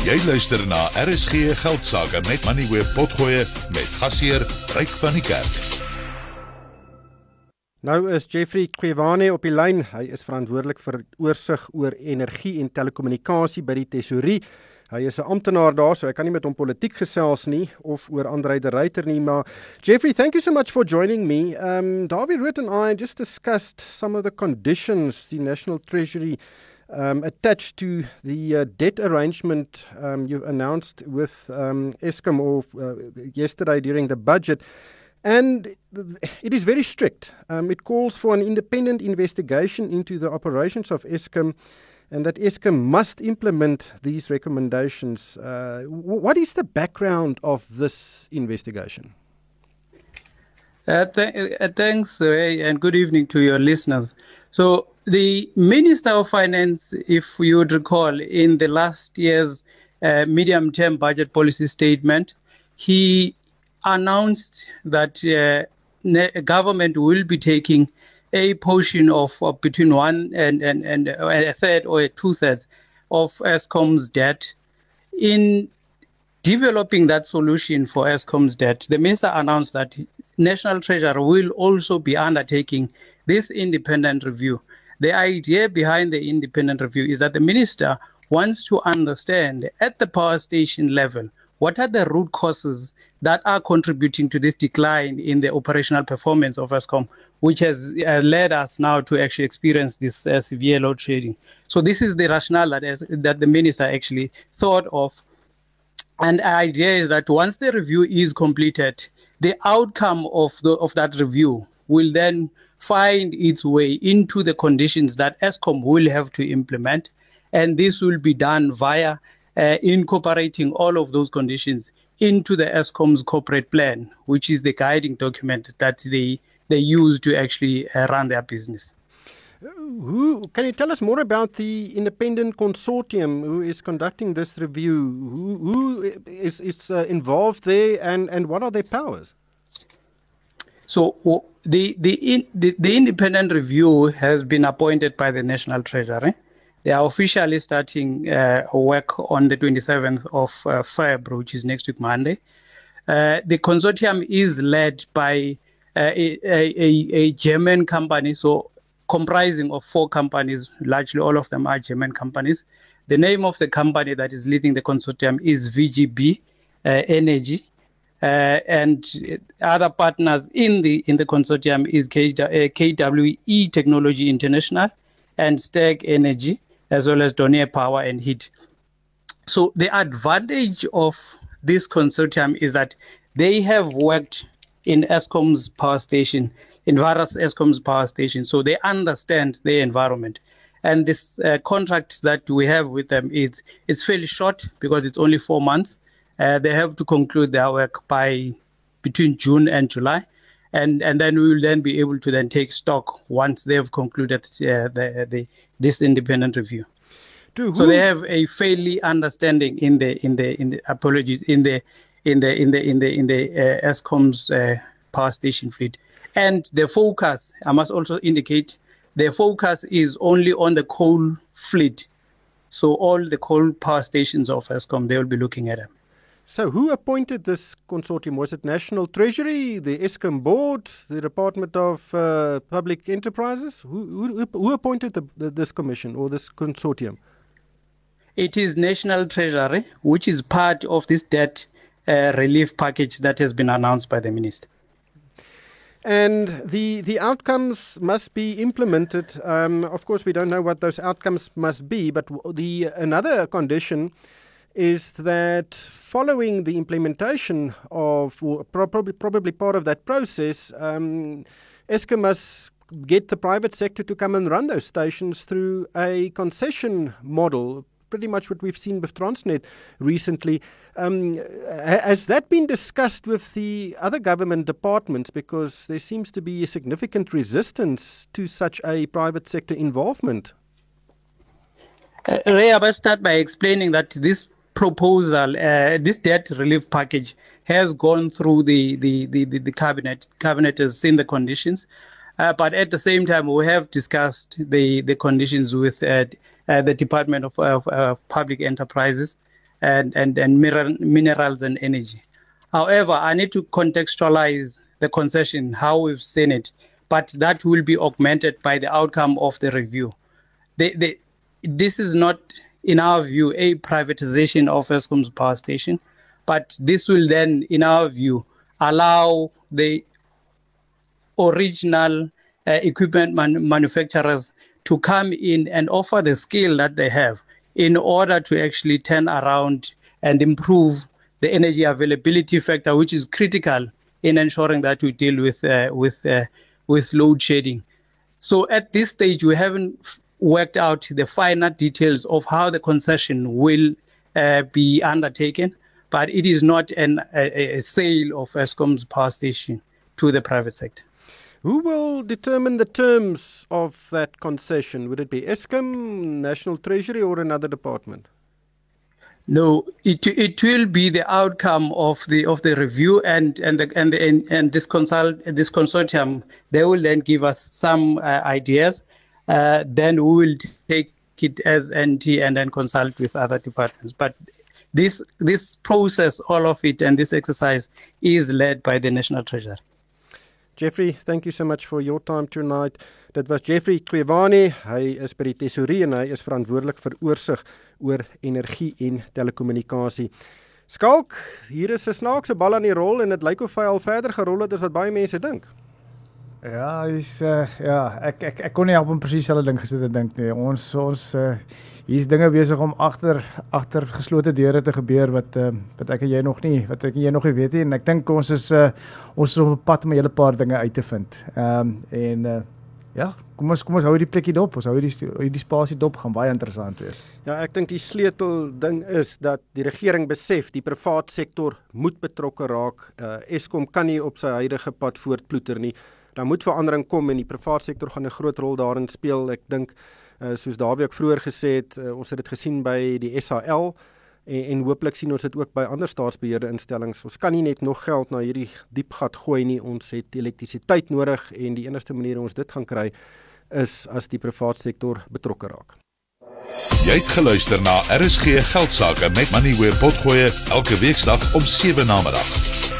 Jy luister na RSG Geldsaake met Money Web Potgoe met gasheer Ryk van die Kerk. Nou is Jeffrey Kwevane op die lyn. Hy is verantwoordelik vir oorsig oor energie en telekommunikasie by die Tesorie. Hy is 'n amptenaar daar, so ek kan nie met hom politiek gesels nie of oor Andre de Ruyter nie, maar Jeffrey, thank you so much for joining me. Um Darby Root and I just discussed some of the conditions the National Treasury um, attached to the uh, debt arrangement um, you announced with um, Eskom or, uh, yesterday during the budget. And it is very strict. Um, it calls for an independent investigation into the operations of Eskom and that Eskom must implement these recommendations. Uh, what is the background of this investigation? Uh, th- uh, thanks, Ray, and good evening to your listeners. So, the Minister of Finance, if you would recall, in the last year's uh, medium term budget policy statement, he announced that uh, government will be taking a portion of, of between one and, and, and a third or two thirds of Eskom's debt. In developing that solution for Eskom's debt, the minister announced that National Treasury will also be undertaking this independent review. The idea behind the independent review is that the minister wants to understand at the power station level what are the root causes that are contributing to this decline in the operational performance of Eskom, which has uh, led us now to actually experience this uh, severe load shedding. So this is the rationale that, has, that the minister actually thought of. And the idea is that once the review is completed, the outcome of the of that review will then find its way into the conditions that Eskom will have to implement, and this will be done via uh, incorporating all of those conditions into the Eskom's corporate plan, which is the guiding document that they they use to actually uh, run their business. Who can you tell us more about the independent consortium who is conducting this review? Who, who is, is uh, involved there, and, and what are their powers? So the the, in, the the independent review has been appointed by the National Treasury. They are officially starting uh, work on the 27th of uh, February, which is next week Monday. Uh, the consortium is led by uh, a, a, a, German company, so comprising of four companies, largely all of them are German companies. The name of the company that is leading the consortium is VGB uh, Energy. Uh, and other partners in the in the consortium is KWE Technology International and Steag Energy as well as Dornier Power and Heat. So the advantage of this consortium is that they have worked in Eskom's power station, in various Eskom's power stations, so they understand the environment. And this uh, contract that we have with them is it's fairly short because it's only four months. Uh, they have to conclude their work by between June and July, and and then we will then be able to then take stock once they have concluded uh, the, the this independent review. So they have a fairly understanding in the in the in the apologies in the in the in the in the in the uh, Eskom's uh, power station fleet, and the focus I must also indicate the focus is only on the coal fleet. So all the coal power stations of Eskom they will be looking at them. So, who appointed this consortium? Was it National Treasury, the ESCOM board, the Department of uh, Public Enterprises? Who, who, who appointed the, the, this commission or this consortium? It is National Treasury, which is part of this debt uh, relief package that has been announced by the minister. And the the outcomes must be implemented. Um, of course, we don't know what those outcomes must be, but the another condition is that following the implementation of, probably, probably part of that process, um, Eskom must get the private sector to come and run those stations through a concession model, pretty much what we've seen with Transnet recently. Um, has that been discussed with the other government departments? Because there seems to be a significant resistance to such a private sector involvement. Uh, Ray, I must start by explaining that this proposal, uh, this debt relief package, has gone through the, the, the, the, the cabinet. Cabinet has seen the conditions. Uh, but at the same time, we have discussed the, the conditions with uh, uh the Department of, of Public Enterprises and, and, and minerals and energy. However, I need to contextualize the concession, how we've seen it, but that will be augmented by the outcome of the review. The, the, this is not, in our view, a privatization of Eskom's power station, but this will then, in our view, allow the original uh, equipment man- manufacturers to come in and offer the skill that they have in order to actually turn around and improve the energy availability factor, which is critical in ensuring that we deal with uh, with uh, with load shedding. So at this stage, we haven't worked out the finer details of how the concession will uh, be undertaken, but it is not an, a, a sale of Eskom's power station to the private sector. Who will determine the terms of that concession? Would it be Eskom, National Treasury, or another department? No, it it will be the outcome of the of the review and and the, and, the, and and this consult this consortium. They will then give us some uh, ideas. Uh, then we will take it as NT and then consult with other departments. But this this process, all of it, and this exercise is led by the National Treasury. Jeffrey, thank you so much for your time tonight. Dit was Jeffrey Kwewani. Hy is by die tesourier en hy is verantwoordelik vir oorsig oor energie en telekommunikasie. Skalk, hier is 'n snaakse bal aan die rol en dit lyk of hy al verder gerol het as wat baie mense dink. Ja, hy's uh, ja, ek ek ek kon nie help om presies hulle ding gesit te dink nie. Ons ons uh, hier's dinge besig om agter agter geslote deure te gebeur wat uh, wat ek en jy nog nie wat ek en jy nog nie weet nie en ek dink ons is uh, ons is op 'n pad om 'n hele paar dinge uit te vind. Ehm um, en uh, ja, kom ons kom ons hou die plekkie dop. Ons hou die die spasie dop gaan baie interessant wees. Ja, ek dink die sleutel ding is dat die regering besef die privaat sektor moet betrokke raak. Uh, Eskom kan nie op sy huidige pad voortploeter nie daar moet verandering kom en die private sektor gaan 'n groot rol daarin speel. Ek dink uh, soos Dawie ook vroeër gesê het, uh, ons het dit gesien by die SAL en, en hooplik sien ons dit ook by ander staatsbeheerde instellings. Ons kan nie net nog geld na hierdie diep gat gooi nie. Ons het elektrisiteit nodig en die enigste manier hoe ons dit gaan kry is as die private sektor betrokke raak. Jy het geluister na RSG Geldsaake met Money where potgoe elke weeksdag om 7 na middag.